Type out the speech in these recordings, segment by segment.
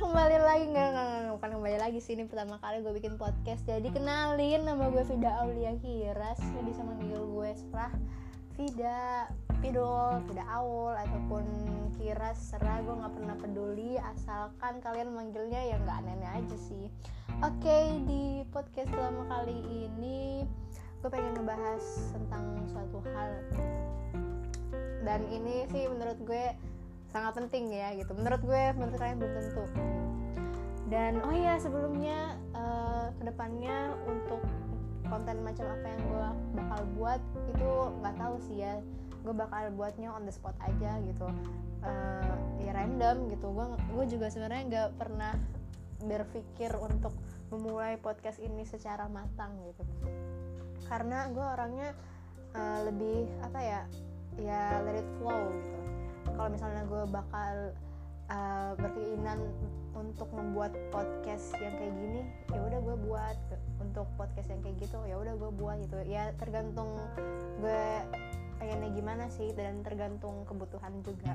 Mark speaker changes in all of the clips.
Speaker 1: kembali lagi. Nggak nggak nggak, bukan kembali lagi sih. Ini pertama kali gue bikin podcast. Jadi kenalin nama gue Vida Aulia Kiras. Lo bisa manggil gue setelah Vida Pidol Vida Aul ataupun Kiras. Serah gue nggak pernah peduli. Asalkan kalian manggilnya ya nggak aneh-aneh aja sih. Oke di podcast pertama kali ini gue pengen ngebahas tentang suatu hal. Dan ini sih menurut gue sangat penting ya gitu. Menurut gue menurut kalian belum tentu. Dan oh iya sebelumnya uh, ke depannya untuk konten macam apa yang gue bakal buat itu nggak tahu sih ya. Gue bakal buatnya on the spot aja gitu. Uh, ya random gitu. Gue gue juga sebenarnya nggak pernah berpikir untuk memulai podcast ini secara matang gitu. Karena gue orangnya uh, lebih apa ya ya let it flow gitu kalau misalnya gue bakal uh, berkeinginan untuk membuat podcast yang kayak gini ya udah gue buat. Untuk podcast yang kayak gitu ya udah gue buat gitu. Ya tergantung gue pengennya gimana sih dan tergantung kebutuhan juga.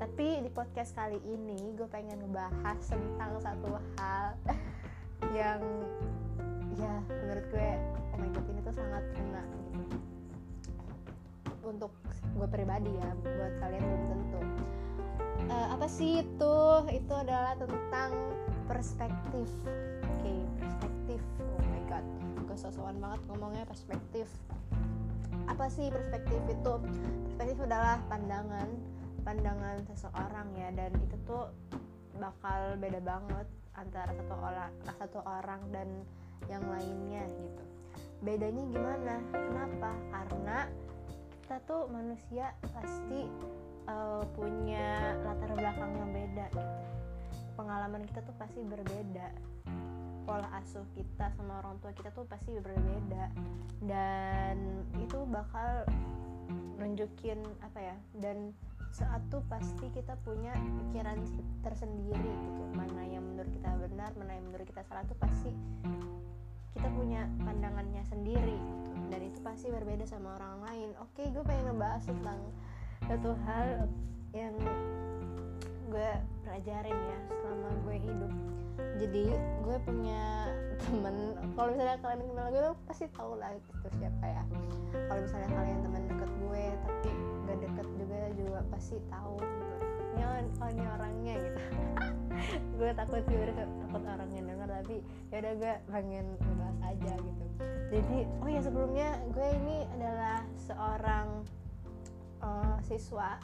Speaker 1: Tapi di podcast kali ini gue pengen ngebahas tentang satu hal yang ya menurut gue oh my god ini tuh sangat gitu untuk gue pribadi ya buat kalian belum tentu. Uh, apa sih itu? Itu adalah tentang perspektif. Oke okay, perspektif. Oh my god gue sosokan banget ngomongnya perspektif. Apa sih perspektif itu? Perspektif adalah pandangan pandangan seseorang ya dan itu tuh bakal beda banget antara satu orang satu orang dan yang lainnya gitu. Bedanya gimana? Kenapa? Karena kita tuh manusia pasti uh, punya latar belakang yang beda gitu. Pengalaman kita tuh pasti berbeda. Pola asuh kita sama orang tua kita tuh pasti berbeda. Dan itu bakal nunjukin apa ya dan saat tuh pasti kita punya pikiran tersendiri gitu. Mana yang menurut kita benar mana yang menurut kita salah tuh pasti kita punya pandangannya sendiri gitu. Dan itu pasti berbeda sama orang lain. Oke gue pengen ngebahas tentang satu hal yang gue pelajarin ya selama gue hidup. Jadi gue punya temen kalau misalnya kalian kenal gue pasti tahu lah itu siapa ya. Kalau misalnya kalian teman deket gue tapi gak deket juga juga pasti tahu gitu ini orangnya gitu. Gue takut juga takut orangnya denger tapi ya udah gue pengen ngebahas aja gitu. Jadi oh ya sebelumnya gue ini adalah seorang uh, siswa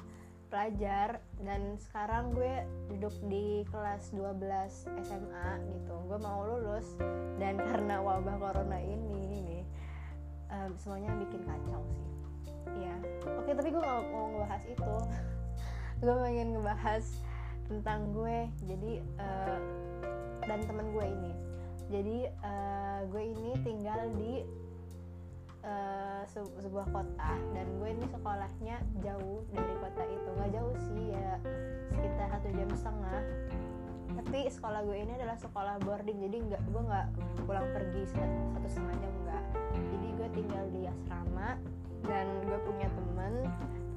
Speaker 1: pelajar dan sekarang gue duduk di kelas 12 SMA gitu. Gue mau lulus dan karena wabah corona ini nih um, semuanya bikin kacau sih. Ya oke tapi gue gak mau ngebahas itu gue pengen ngebahas tentang gue jadi uh, dan teman gue ini. Jadi uh, gue ini tinggal di uh, se sebuah kota dan gue ini sekolahnya jauh dari kota itu. Nggak jauh sih ya sekitar satu jam setengah. Tapi sekolah gue ini adalah sekolah boarding jadi nggak gue nggak pulang pergi satu setengah jam enggak jadi gue tinggal di asrama dan gue punya temen.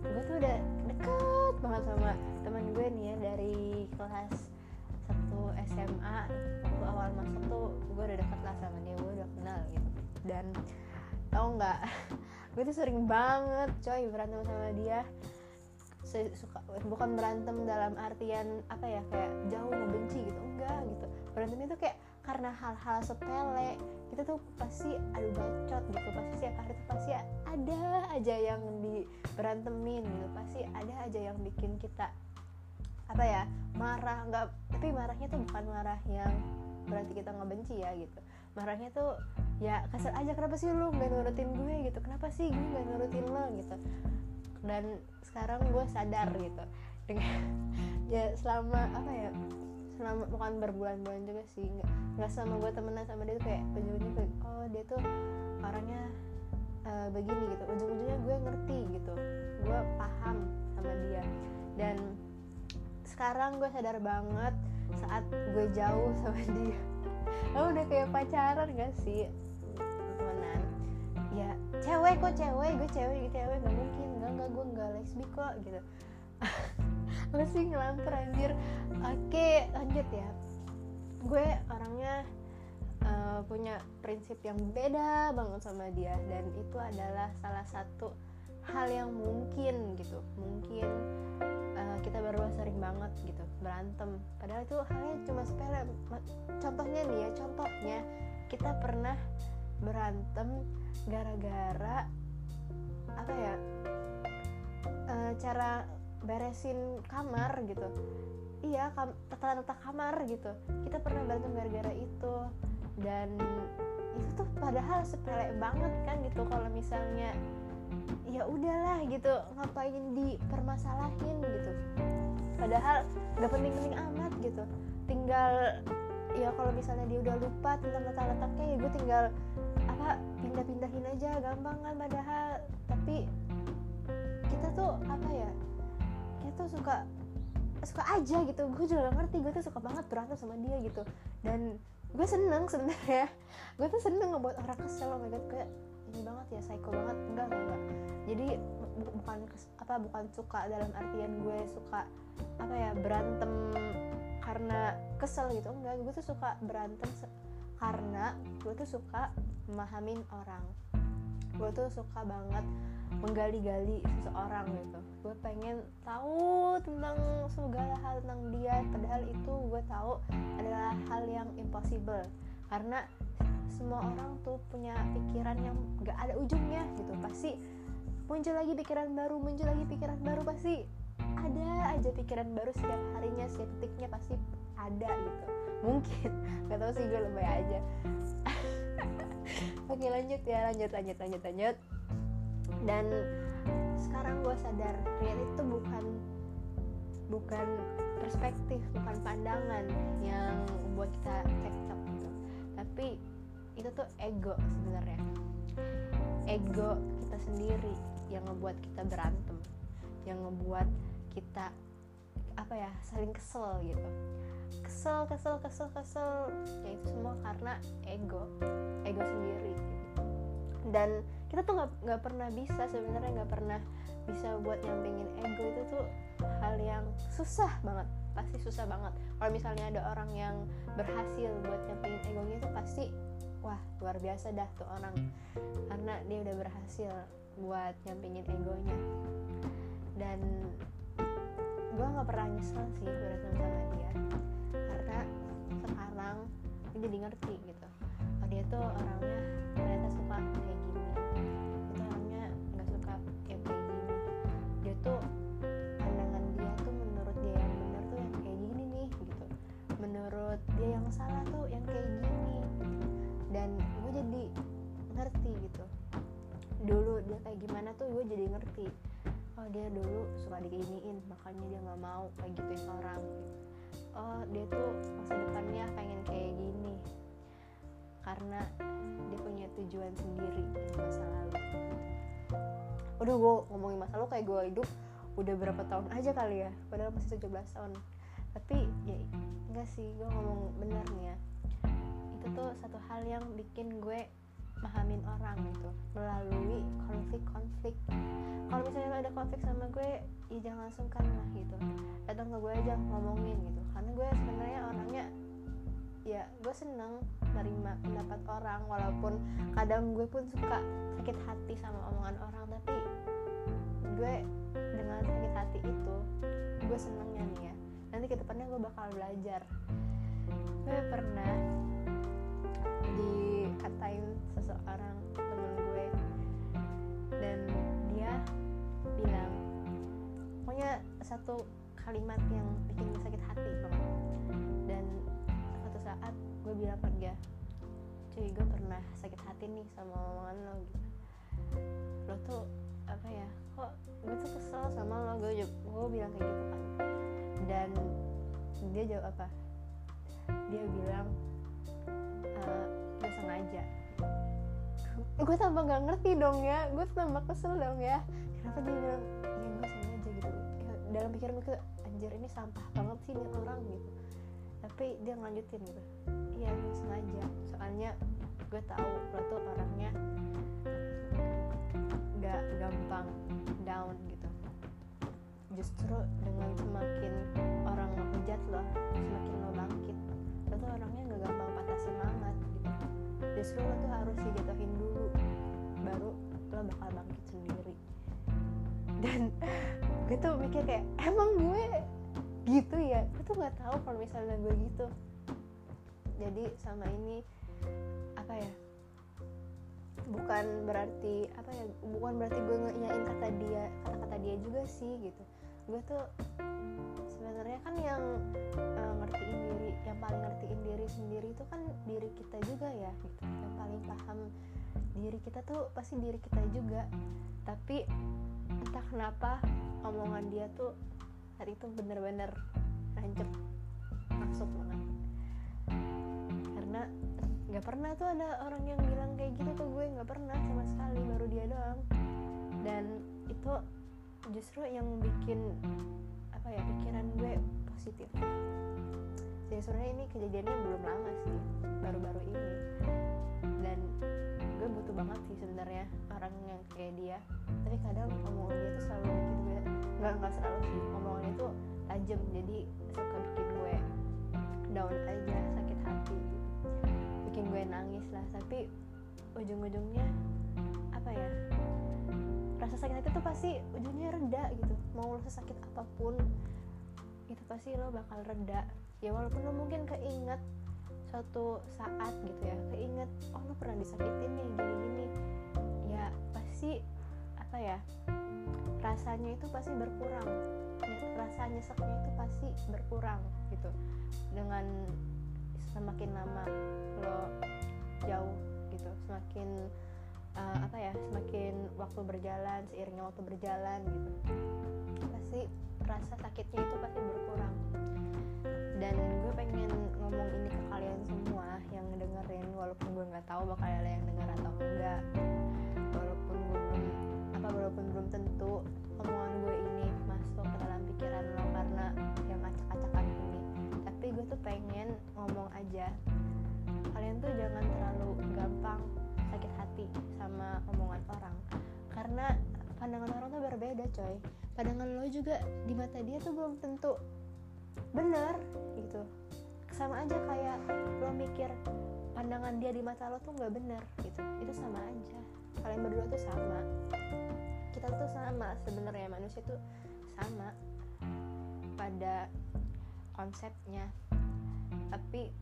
Speaker 1: Gue tuh udah banget sama temen gue nih ya dari kelas satu SMA waktu awal masuk tuh gue udah deket lah sama dia gue udah kenal gitu. Dan tau nggak gue tuh sering banget coy berantem sama dia. Suka bukan berantem dalam artian apa ya kayak jauh membenci gitu enggak gitu. Berantem itu kayak karena hal-hal sepele. Kita tuh pasti adu bacot gitu pasti setiap hari tuh pasti ada aja yang diberantemin gitu pasti ada aja yang bikin kita apa ya marah nggak tapi marahnya tuh bukan marah yang berarti kita nggak benci ya gitu. Marahnya tuh ya kasar aja kenapa sih lu nggak nurutin gue gitu? Kenapa sih gue nggak nurutin lo gitu? Dan sekarang gue sadar gitu. Dengan ya selama apa ya selama bukan berbulan-bulan juga sih nggak nggak sama gue temenan sama dia tuh kayak ujung-ujungnya oh dia tuh orangnya uh, begini gitu. Ujung-ujungnya gue ngerti gitu gue paham sama dia. Dan sekarang gue sadar banget saat gue jauh sama dia. Lo udah kayak pacaran gak sih? Temenan. Ya cewek kok cewek gue cewek gitu cewek gak mungkin. Enggak enggak gue enggak lesbi kok gitu apa sih ngelamper anjir. Oke lanjut ya. Gue orangnya uh, punya prinsip yang beda banget sama dia dan itu adalah salah satu hal yang mungkin gitu. Mungkin uh, kita berdua sering banget gitu berantem. Padahal itu halnya cuma sepele. Contohnya nih ya contohnya kita pernah berantem gara-gara apa ya uh, cara beresin kamar gitu. Iya kam tata-tata kamar gitu. Kita pernah berantem gara-gara itu. Dan itu tuh padahal sepele banget kan gitu kalau misalnya ya udahlah gitu ngapain dipermasalahin gitu. Padahal gak penting-penting amat gitu. Tinggal ya kalau misalnya dia udah lupa tentang letak-letaknya ya gue tinggal apa pindah-pindahin aja gampang kan padahal. Tapi kita tuh apa ya tuh suka suka aja gitu. Gue juga gak ngerti gue tuh suka banget berantem sama dia gitu. Dan gue seneng sebenarnya. Gue tuh seneng ngebuat orang kesel oh my god kayak ini banget ya psycho banget. Enggak enggak, enggak. jadi bu bukan apa bukan suka dalam artian gue suka apa ya berantem karena kesel gitu. Enggak gue tuh suka berantem karena gue tuh suka memahamin orang. Gue tuh suka banget menggali-gali seseorang gitu. Gue pengen tahu tentang segala hal tentang dia padahal itu gue tahu adalah hal yang impossible. Karena semua orang tuh punya pikiran yang gak ada ujungnya gitu. Pasti muncul lagi pikiran baru muncul lagi pikiran baru pasti ada aja pikiran baru setiap harinya setiap detiknya pasti ada gitu. Mungkin. Nggak tahu sih gue lebay aja. Oke lanjut ya lanjut lanjut lanjut lanjut dan sekarang gue sadar real itu bukan bukan perspektif bukan pandangan yang membuat kita cekcok gitu. Tapi itu tuh ego sebenarnya. Ego kita sendiri yang ngebuat kita berantem yang ngebuat kita apa ya saling kesel gitu. Kesel kesel kesel kesel ya itu semua karena ego ego sendiri. Dan kita tuh nggak nggak pernah bisa sebenarnya nggak pernah bisa buat nyampingin ego itu tuh hal yang susah banget pasti susah banget. Kalau misalnya ada orang yang berhasil buat nyampingin egonya itu pasti wah luar biasa dah tuh orang. Karena dia udah berhasil buat nyampingin egonya. Dan gue nggak pernah nyesel sih berantem sama dia. Karena sekarang dia jadi ngerti gitu. Oh dia tuh orangnya makanya dia nggak mau kayak gituin orang. Oh dia tuh masa depannya pengen kayak gini. Karena dia punya tujuan sendiri di masa lalu. Udah gue ngomongin masa lalu kayak gue hidup udah berapa tahun aja kali ya? Padahal masih 17 tahun. Tapi ya enggak sih gue ngomong bener nih ya. Itu tuh satu hal yang bikin gue mahamin orang gitu melalui konflik-konflik. Kalau misalnya ada konflik sama gue ya jangan sungkan lah gitu. Datang ke gue aja ngomongin gitu. Karena gue sebenarnya orangnya ya gue seneng nerima pendapat orang walaupun kadang gue pun suka sakit hati sama omongan orang. Tapi gue dengan sakit hati itu gue senengnya nih ya. Nanti ke depannya gue bakal belajar. Gue pernah dikatain satu kalimat yang bikin gue sakit hati banget dan suatu saat gue bilang ke dia cuy gue pernah sakit hati nih sama omongan lo gitu. Lo tuh apa ya kok gue tuh kesel sama lo? Gue gue bilang kayak gitu kan. Dan dia jawab apa? Dia bilang uh, gue sengaja. Gue tambah gak ngerti dong ya. Gue tambah kesel dong ya. Kenapa dia bilang ya gue ya, dalam pikiran gue anjir ini sampah banget sih nih orang gitu. Tapi dia ngelanjutin gitu iya sengaja. Soalnya gue tahu lo tuh orangnya gak gampang down gitu. Justru dengan semakin orang ngehujat lo semakin lo bangkit lo tuh orangnya gak gampang patah semangat gitu. Justru lo tuh harus dijatuhin dulu baru lo bakal bangkit sendiri. Dan gue tuh mikir kayak emang gue gitu ya? Gue tuh nggak tahu kalau misalnya gue gitu. Jadi sama ini apa ya bukan berarti apa ya bukan berarti gue ngeyain kata dia kata-kata dia juga sih gitu. Gue tuh sebenarnya kan yang uh, ngertiin diri yang paling ngertiin diri sendiri itu kan diri kita juga ya gitu. Yang paling paham diri kita tuh pasti diri kita juga. Tapi entah kenapa omongan dia tuh hari itu bener-bener rancep masuk banget. Karena nggak pernah tuh ada orang yang bilang kayak gitu ke gue nggak pernah sama sekali baru dia doang. Dan itu justru yang bikin apa ya pikiran gue positif. Jadi sebenarnya ini kejadiannya belum lama sih baru-baru ini dan gue butuh banget sih sebenarnya orang yang kayak dia. Tapi kadang omongan dia tuh selalu bikin gue nggak nggak selalu sih. Omongannya tuh tajam jadi suka bikin gue down aja sakit hati. Bikin gue nangis lah tapi ujung-ujungnya apa ya rasa sakit hati tuh pasti ujungnya reda gitu. Mau lo sesakit apa pun itu pasti lo bakal reda. Ya walaupun lo mungkin keinget suatu saat gitu ya keinget oh lo pernah disakitin nih gini-gini. Ya pasti apa ya rasanya itu pasti berkurang. Ya, rasa nyeseknya itu pasti berkurang gitu. Dengan semakin lama lo jauh gitu semakin uh, apa ya semakin waktu berjalan seiringnya waktu berjalan gitu pasti rasa sakitnya itu pasti berkurang. Dan bakal ada yang denger atau enggak. Walaupun belum apa walaupun belum tentu omongan gue ini masuk ke dalam pikiran lo karena yang acak-acakan ini. Tapi gue tuh pengen ngomong aja. Kalian tuh jangan terlalu gampang sakit hati sama omongan orang. Karena pandangan orang tuh berbeda coy. Pandangan lo juga di mata dia tuh belum tentu bener gitu sama aja kayak lo mikir pandangan dia di mata lo tuh nggak bener gitu. Itu sama aja. Kalian berdua tuh sama. Kita tuh sama sebenarnya manusia tuh sama pada konsepnya. Tapi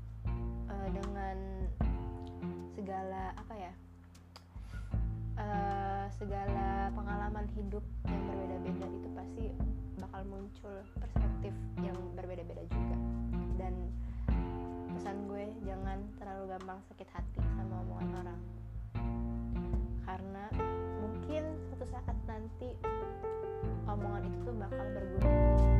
Speaker 1: uh, dengan segala apa ya uh, segala pengalaman hidup yang berbeda-beda itu pasti bakal muncul perspektif yang berbeda-beda juga. Dan pesan gue jangan terlalu gampang sakit hati sama omongan orang. Karena mungkin suatu saat nanti omongan itu tuh bakal berguna.